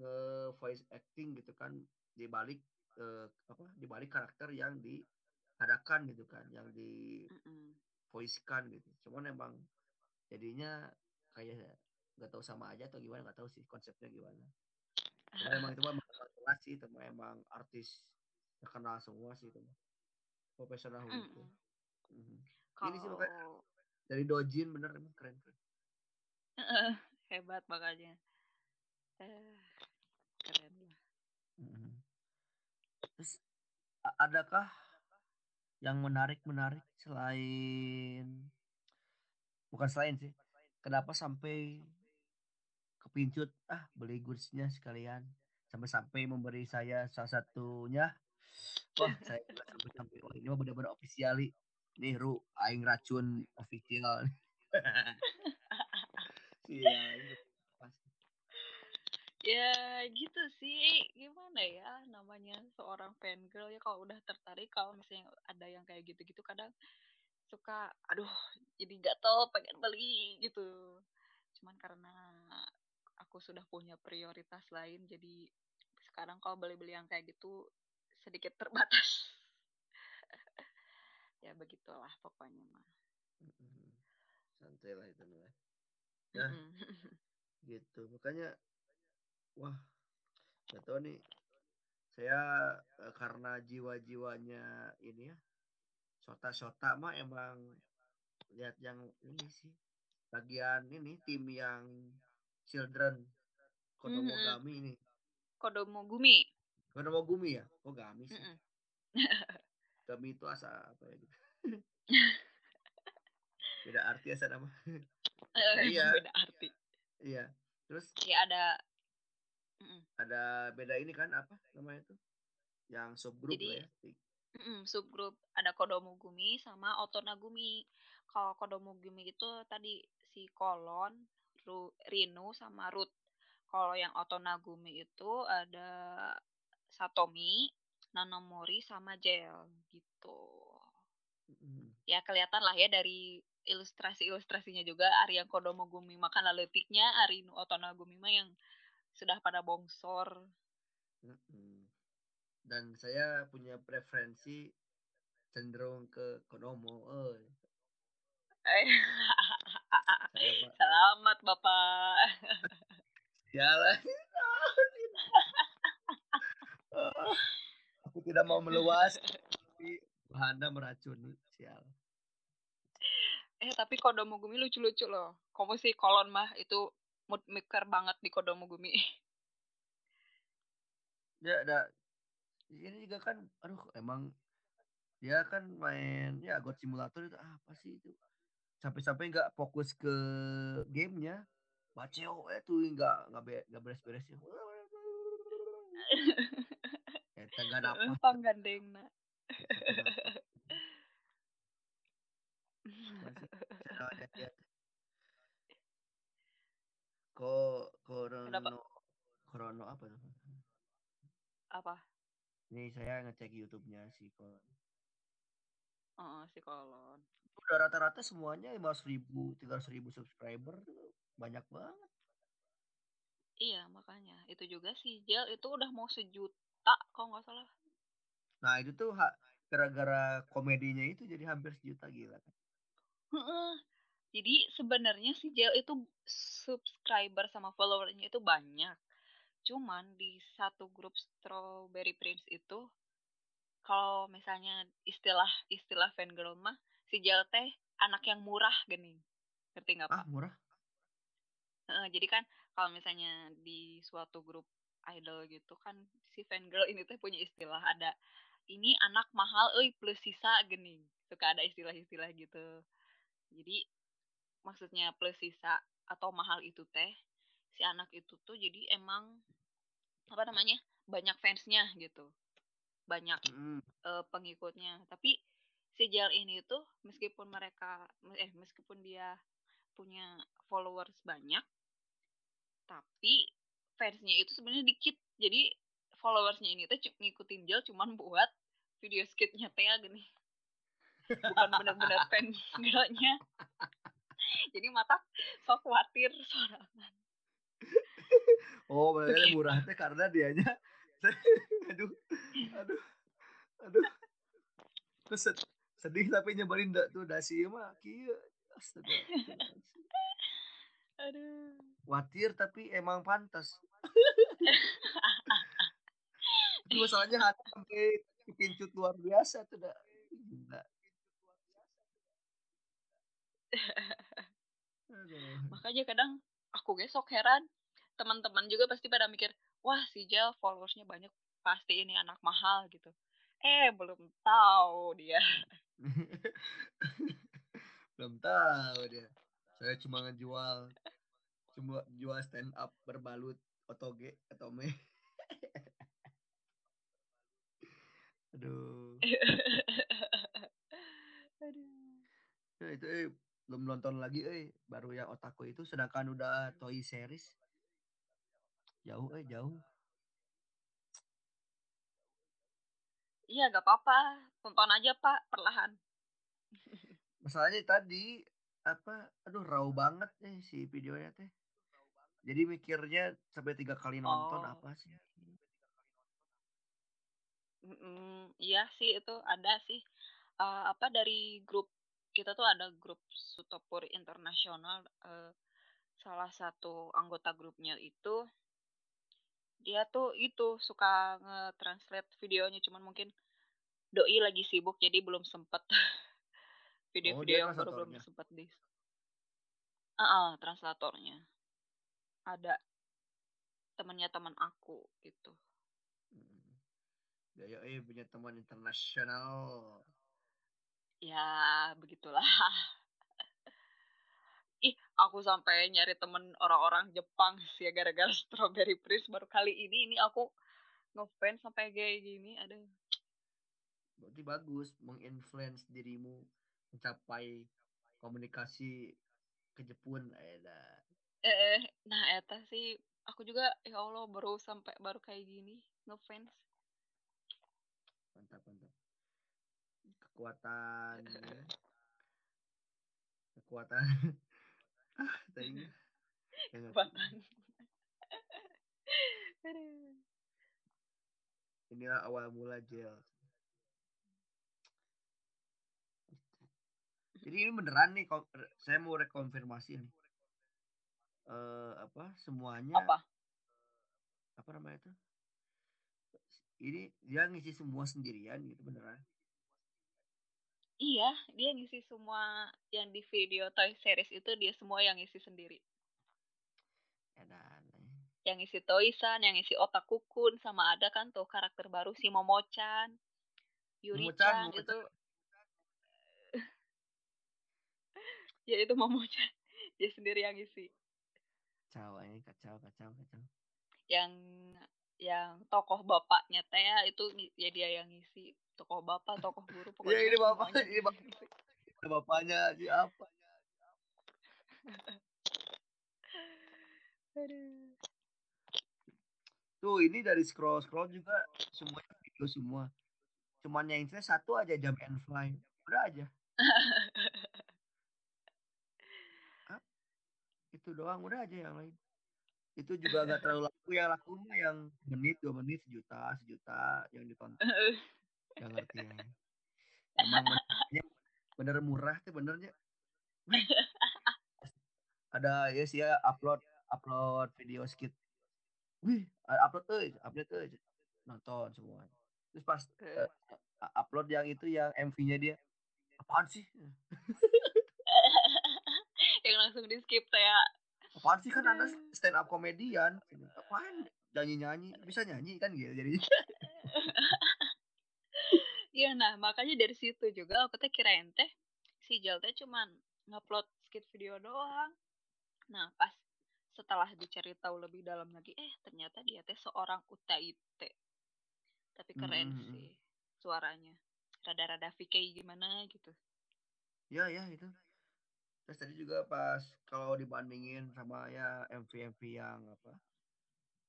uh, voice acting gitu kan di balik uh, apa di balik karakter yang diadakan gitu kan yang di voicekan gitu. Cuman emang jadinya kayak nggak tahu sama aja atau gimana nggak tahu sih konsepnya gimana. Cuman emang itu mah kelas sih itu emang artis terkenal semua sih itu profesional mm. itu mm. ini sih makanya dari Dojin bener emang keren keren. Hebat makanya eh, keren lah. Mm. Terus adakah yang menarik menarik selain bukan selain sih kenapa sampai kepincut ah beli goodsnya sekalian. Sampai-sampai memberi saya salah satunya. Wah saya sampai sampai oh ini mah benar-benar ofisiali. Nih ru aing racun official iya ya gitu sih. Gimana ya namanya seorang fan girl ya kalau udah tertarik kalau misalnya ada yang kayak gitu-gitu kadang suka aduh jadi gatel pengen beli gitu. Cuman karena aku sudah punya prioritas lain jadi sekarang kalau beli-beli yang kayak gitu sedikit terbatas. Ya begitulah pokoknya mah santai lah itu lah ya gitu. Makanya wah gak tau nih. Saya eh, karena jiwa-jiwanya ini ya sota-sota mah emang lihat yang ini sih bagian ini tim yang children. Kodomogami ini. Kodomogumi Kodomogumi ya? Oh Gami sih. Gami itu asa apa ya? Gitu beda arti asa nama. Nah, iya. beda arti. Iya. Terus? Ya ada. Ada beda ini kan apa namanya itu? Yang subgrup Jadi, ya. Mm-mm, subgrup ada Kodomogumi sama Otonagumi. Kalau Kodomogumi itu tadi si Kolon, Ru, Rinu sama Ruth. Kalau yang Otonagumi itu ada Satomi, Nanomori sama Jel gitu. Mm. Ya kelihatan lah ya dari ilustrasi-ilustrasinya juga Ari yang Kodomogumi makan letiknya, Arinu Otonagumi mah yang sudah pada bongsor. Dan saya punya preferensi cenderung ke Konomo. Oh. Selamat Bapak. Jalan. Aku tidak mau meluas, tapi Bahanda meracuni. Sial. Eh tapi Kodomo Gumi lucu-lucu loh. Kamu sih kolon mah itu mood maker banget di Kodomogumi. Ya, ada ini juga kan aduh emang dia kan main ya God Simulator itu apa sih itu sampai-sampai nggak fokus ke gamenya baceo eh tuh nggak nggak be, nggak beres-beres ya Eta gak apa panggandeng nak Ko Korono Korono apa tuh? Apa? Ini saya ngecek YouTube-nya si Kolon. Oh, si Kolon. Udah rata-rata semuanya lima ribu, tiga ribu subscriber banyak banget. Iya makanya itu juga si Jel itu udah mau sejuta kalau nggak salah. Nah itu tuh gara-gara komedinya itu jadi hampir sejuta gila kan. Jadi sebenarnya si Jel itu subscriber sama followernya itu banyak. Cuman di satu grup Strawberry Prince itu kalau misalnya istilah istilah fangirl mah si Jel teh anak yang murah gini. Ngerti nggak Pak? Ah, murah. Uh, jadi kan kalau misalnya di suatu grup idol gitu kan si fangirl ini teh punya istilah ada ini anak mahal euy plus sisa gini. Suka ada istilah-istilah gitu. Jadi maksudnya plus sisa atau mahal itu teh si anak itu tuh jadi emang apa namanya banyak fansnya gitu banyak mm. uh, pengikutnya tapi si Jel ini tuh meskipun mereka eh meskipun dia punya followers banyak tapi fansnya itu sebenarnya dikit. Jadi followersnya ini tuh ngikutin Jel cuman buat video skitnya teh gini. Bukan benar-benar fan jadi mata sok khawatir sorangan. Oh makanya murah teh karena dianya. Aduh aduh aduh. Terus sedih tapi nyebelin dak tuh dasi mah kieu. Astaga. Aduh. Khawatir tapi emang pantas itu masalahnya hati sampai pincut luar biasa tuh dak Makanya kadang aku gesok heran. Teman-teman juga pasti pada mikir, wah si Jel followersnya banyak, pasti ini anak mahal gitu. Eh, belum tahu dia. belum tahu dia. Saya cuma ngejual cuma jual stand up berbalut otoge atau me. Aduh. Aduh. Nah, itu eh, belum nonton lagi eh baru yang otaku itu sedangkan udah Toy Series jauh eh jauh Iya, gak apa-apa. Tonton aja, Pak, perlahan. Masalahnya tadi apa aduh raw banget nih si videonya teh. Jadi mikirnya sampai tiga kali nonton oh. apa sih? Mm, iya sih itu ada sih uh, apa dari grup kita tuh ada grup Sutopur Internasional uh, salah satu anggota grupnya itu dia tuh itu suka nge-translate videonya cuman mungkin doi lagi sibuk jadi belum sempet. Video-video oh, yang baru belum sempet di uh -uh, translatornya. Ada temennya teman aku gitu. Hmm. ya eh punya teman internasional. Ya begitulah ih aku sampai nyari temen orang-orang Jepang sih ya gara-gara Strawberry Prince baru kali ini ini aku ngefans sampai kayak gini ada berarti bagus menginfluence dirimu mencapai komunikasi ke Jepun ada eh nah eta sih aku juga ya Allah baru sampai baru kayak gini ngefans. Mantap mantap. Kekuatan ya. kekuatan ah inilah awal mula gel jadi ini beneran nih saya mau rekonfirmasi nih. Uh, apa semuanya apa? Apa namanya itu? Ini dia ngisi semua sendirian gitu beneran Iya, dia ngisi semua yang di video Toy Series itu dia semua yang ngisi sendiri. Ya dan. Yang ngisi Toysan, yang ngisi Otakukun, sama ada kan tuh karakter baru si Momo-chan, Yuri-chan itu. ya itu Momo-chan, dia sendiri yang ngisi. Kacau ini kacau kacau kacau. Yang yang tokoh bapaknya teh itu ya dia yang ngisi. Tokoh bapak tokoh guru pokoknya ya, ini bapak ini bapak. bapaknya siapa tuh ini dari scroll scroll juga semua video semua. Cuman yang saya satu aja jam and fly. Udah aja. Itu doang udah aja yang lain itu juga gak terlalu laku ya laku yang menit dua menit sejuta sejuta yang ditonton Gak ngerti ya. Emang benernya bener murah tuh benernya. Ada ya sih ya upload upload video skit. Wih, upload tuh, upload tuh. Nonton semua. Terus pas uh, upload yang itu yang MV-nya dia. Apaan sih? yang langsung di skip ya. Apaan sih kan ada stand up komedian. Apaan nyanyi-nyanyi, bisa nyanyi kan gitu jadi. Iya, nah makanya dari situ juga aku teh kirain teh si Jal teh cuman ngupload skit video doang. Nah pas setelah dicari tahu lebih dalam lagi, eh ternyata dia teh seorang UTIT. Tapi keren hmm. sih suaranya. Rada-rada VK gimana gitu. Ya ya itu. Terus tadi juga pas kalau dibandingin sama ya MV-MV yang apa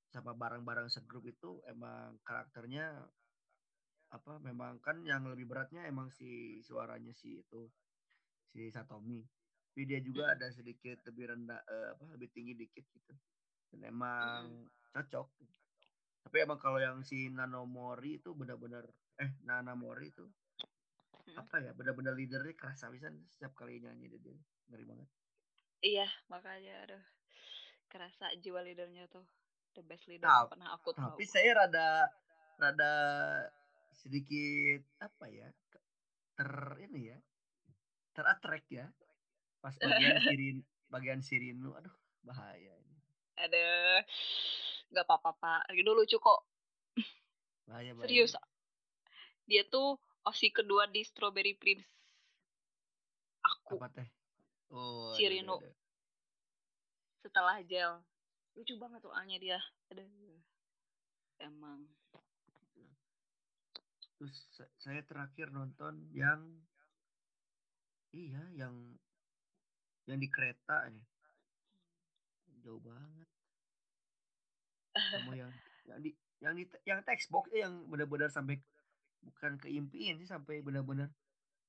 sama barang-barang segrup itu emang karakternya apa memang kan yang lebih beratnya emang si suaranya si itu si Satomi tapi dia juga hmm. ada sedikit lebih rendah uh, apa lebih tinggi dikit gitu dan emang hmm. cocok tapi emang kalau yang si Nanomori itu benar-benar eh Nanamori itu. Apa ya benar-benar leadernya kerasa bisa setiap kali nyanyi dia, ngeri banget. Iya makanya aduh. Kerasa jiwa leadernya tuh the best leader nah, pernah aku tahu. tapi saya rada rada sedikit apa ya ter ini ya terattract ya. Pas bagian sirin bagian sirinu aduh bahaya ini. Ada nggak apa-apa pak. Itu lucu kok bahaya, bahaya. Serius dia tuh osi kedua di Strawberry Prince. Aku. Apa teh? Oh si Rino setelah gel. Lucu banget tuh alnya dia. Ada emang. Terus saya terakhir nonton yang iya yang yang di kereta nih jauh banget. Sama yang yang di yang di yang textbox yang benar-benar sampai bukan keimpian sih sampai benar-benar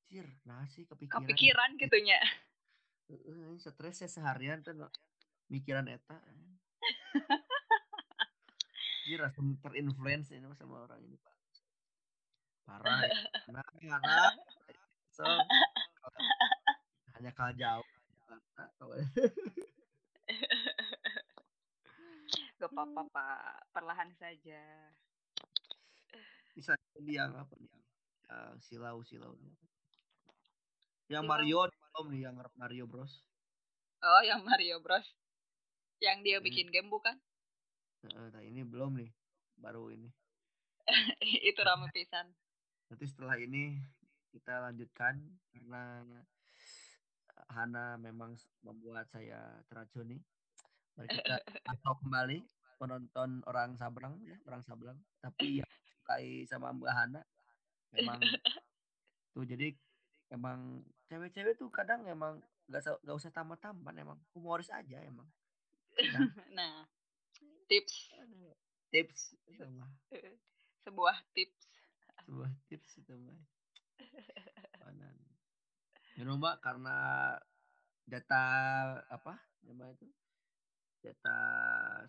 cir nasi kepikiran kepikiran gitunya uh, stres saya seharian tuh mikiran eta. Cir langsung terinfluence ini sama orang ini pak. Parah ya. nah anak so hanya kalah jauh. Gak apa-apa pak. Perlahan saja bisa jadi yang apa nih yang silau silau yang Mario belum nih yang Mario Bros. Oh yang Mario Bros. Yang dia bikin game bukan? Nah, ini belum nih baru ini. Itu ramai pisan. Nanti setelah ini kita lanjutkan karena Hana memang membuat saya teracuni. Mari kita atau kembali penonton orang Sabrang ya, orang Sabrang. Tapi yang sukai sama Mbak Hana. Memang tuh jadi emang cewek-cewek tuh kadang emang nggak nggak usah tamat-tamat emang humoris aja emang. Nah, nah tips. Tips sebuah tips. Sebuah tips itu panan you know, mbak karena data apa nama itu? Data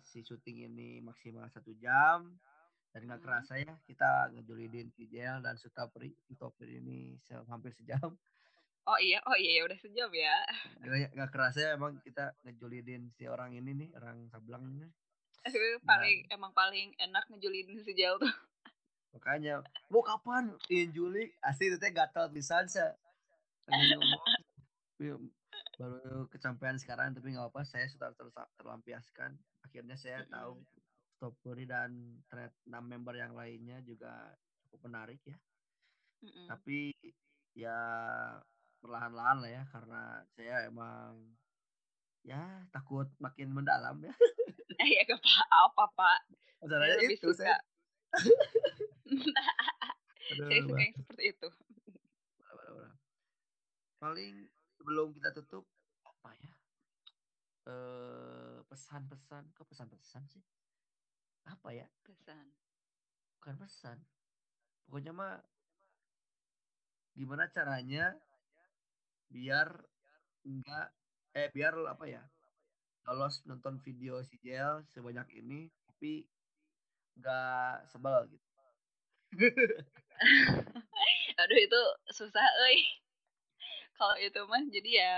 si syuting ini maksimal satu jam dan nggak hmm. kerasa ya kita ngejulidin Fidel dan Sutapri Sutapri ini hampir sejam. Oh iya oh iya, iya udah sejam ya. Nggak kerasa ya emang kita ngejulidin si orang ini nih orang Sablang ini. Paling nah. emang paling enak ngejulidin sejauh tuh. Makanya mau kapan? Juli. Asli itu teh gatal bisa sih baru kecapean sekarang tapi nggak apa saya sudah ter terlampiaskan. Akhirnya saya tahu Stopuri dan ternyata enam member yang lainnya juga cukup menarik ya. Mm -mm. tapi ya perlahan-lahan lah ya karena saya emang ya takut makin mendalam ya. Eh ya gak apa-apa. Pak masalahnya itu suka. saya Aduh, saya suka yang seperti itu. Paling sebelum kita tutup apa ya? Eh pesan-pesan kok pesan-pesan sih apa ya? Pesan. Bukan pesan. Pokoknya mah gimana caranya biar enggak eh biar apa ya? Lolos nonton video si Jel sebanyak ini tapi nggak sebel gitu. Aduh itu susah eh kalau itu mah jadi ya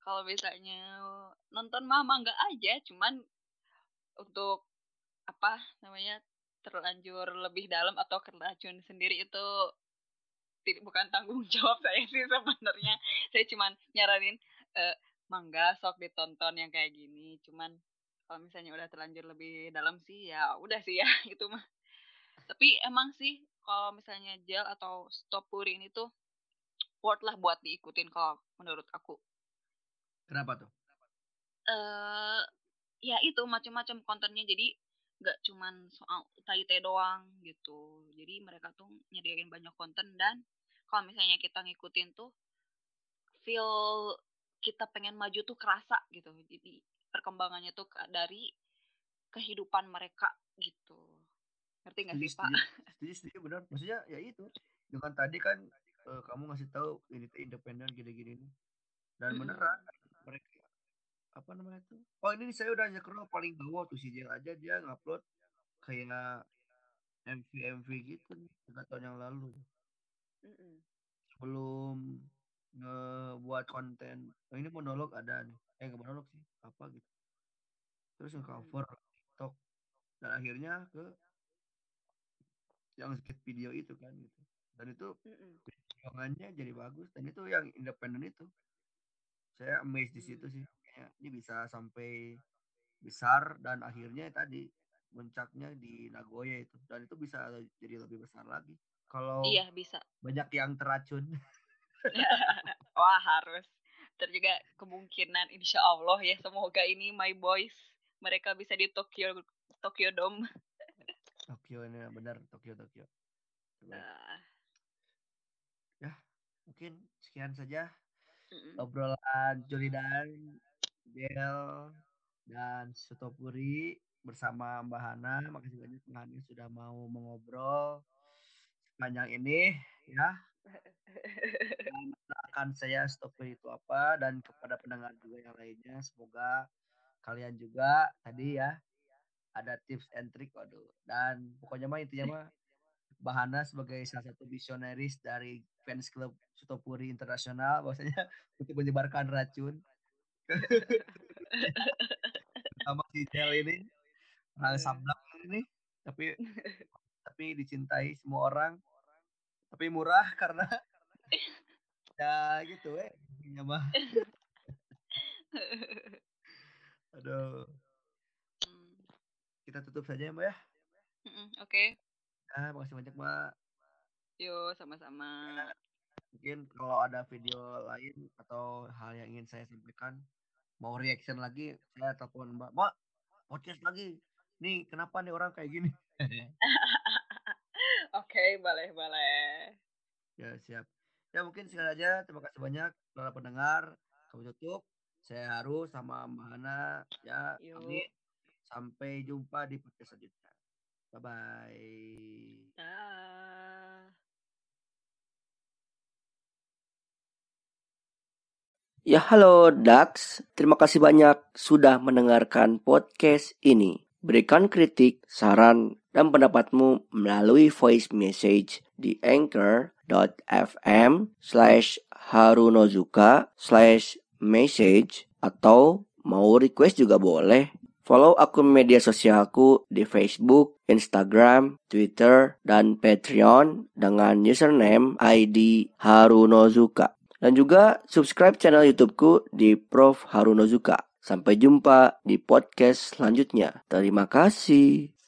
kalau misalnya nonton mama nggak aja cuman untuk apa namanya terlanjur lebih dalam atau keracun sendiri itu tidak bukan tanggung jawab saya sih sebenarnya. Saya cuman nyaranin uh, mangga sok ditonton yang kayak gini. Cuman kalau misalnya udah terlanjur lebih dalam sih ya udah sih ya itu mah. Tapi emang sih kalau misalnya gel atau stop purin itu worth lah buat diikutin kalau menurut aku. Kenapa tuh? Eh uh, ya itu macam-macam kontennya. Jadi nggak cuman soal tai doang gitu. Jadi mereka tuh nyediain banyak konten dan kalau misalnya kita ngikutin tuh feel kita pengen maju tuh kerasa gitu. Jadi perkembangannya tuh dari kehidupan mereka gitu. Ngerti nggak sih pak? setuju. Setuju benar. Maksudnya ya itu dengan tadi kan uh, kamu ngasih tahu ini independen gini-gini. Dan mm-hmm. beneran mereka apa namanya tuh oh ini saya udah nyekrol paling bawah tuh si Jel aja dia ngupload kayak MV MV gitu nih tiga tahun yang lalu. Mm-hmm. sebelum ngebuat konten oh, ini monolog ada nih. Eh nggak monolog sih apa gitu. Terus nge-cover TikTok. Dan akhirnya ke yang skit video itu kan gitu. Dan itu perjuangannya jadi bagus. Dan itu yang independen itu. Saya amazed di situ sih ini bisa sampai besar dan akhirnya tadi puncaknya di Nagoya itu. Dan itu bisa jadi lebih besar lagi. Kalau iya bisa. banyak yang teracun. Wah harus. Terus juga kemungkinan insya Allah ya semoga ini my boys mereka bisa di Tokyo Tokyo Dome. Tokyo ini benar Tokyo Tokyo. Uh. ya mungkin sekian saja mm obrolan Juli dan Gel dan Sutopuri bersama Mbak Hana. Makasih banyak Mbak Hana sudah mau mengobrol sepanjang ini ya. Dan akan saya Sutopuri itu apa dan kepada pendengar juga yang lainnya semoga kalian juga tadi ya ada tips and trick waduh dan pokoknya mah intinya mah Bahana sebagai salah satu visionaris dari fans club Sutopuri Internasional bahwasanya untuk menyebarkan racun sama si Jel ini. Orang iya. sablak ini. Tapi tapi dicintai semua orang. Tapi murah karena ya gitu eh. Ya mah. Aduh. Hmm. kita tutup saja ya mbak ya. Oke. Okay. ah makasih banyak mbak. Yuk sama-sama. Mungkin kalau ada video lain atau hal yang ingin saya sampaikan mau reaction lagi saya telepon mbak mbak podcast lagi. Nih kenapa nih orang kayak gini? Oke okay, boleh boleh. Ya siap. Ya mungkin sekali aja. Terima kasih banyak para pendengar. Kami tutup. Saya harus sama mbak Hana. Ya kami sampai jumpa di podcast selanjutnya. Bye bye Ya halo Dax, terima kasih banyak sudah mendengarkan podcast ini. Berikan kritik, saran, dan pendapatmu melalui voice message di anchor.fm slash harunozuka slash message atau mau request juga boleh. Follow akun media sosialku di Facebook, Instagram, Twitter, dan Patreon dengan username ID Harunozuka. Dan juga subscribe channel YouTubeku di Prof. Harunozuka. Sampai jumpa di podcast selanjutnya. Terima kasih.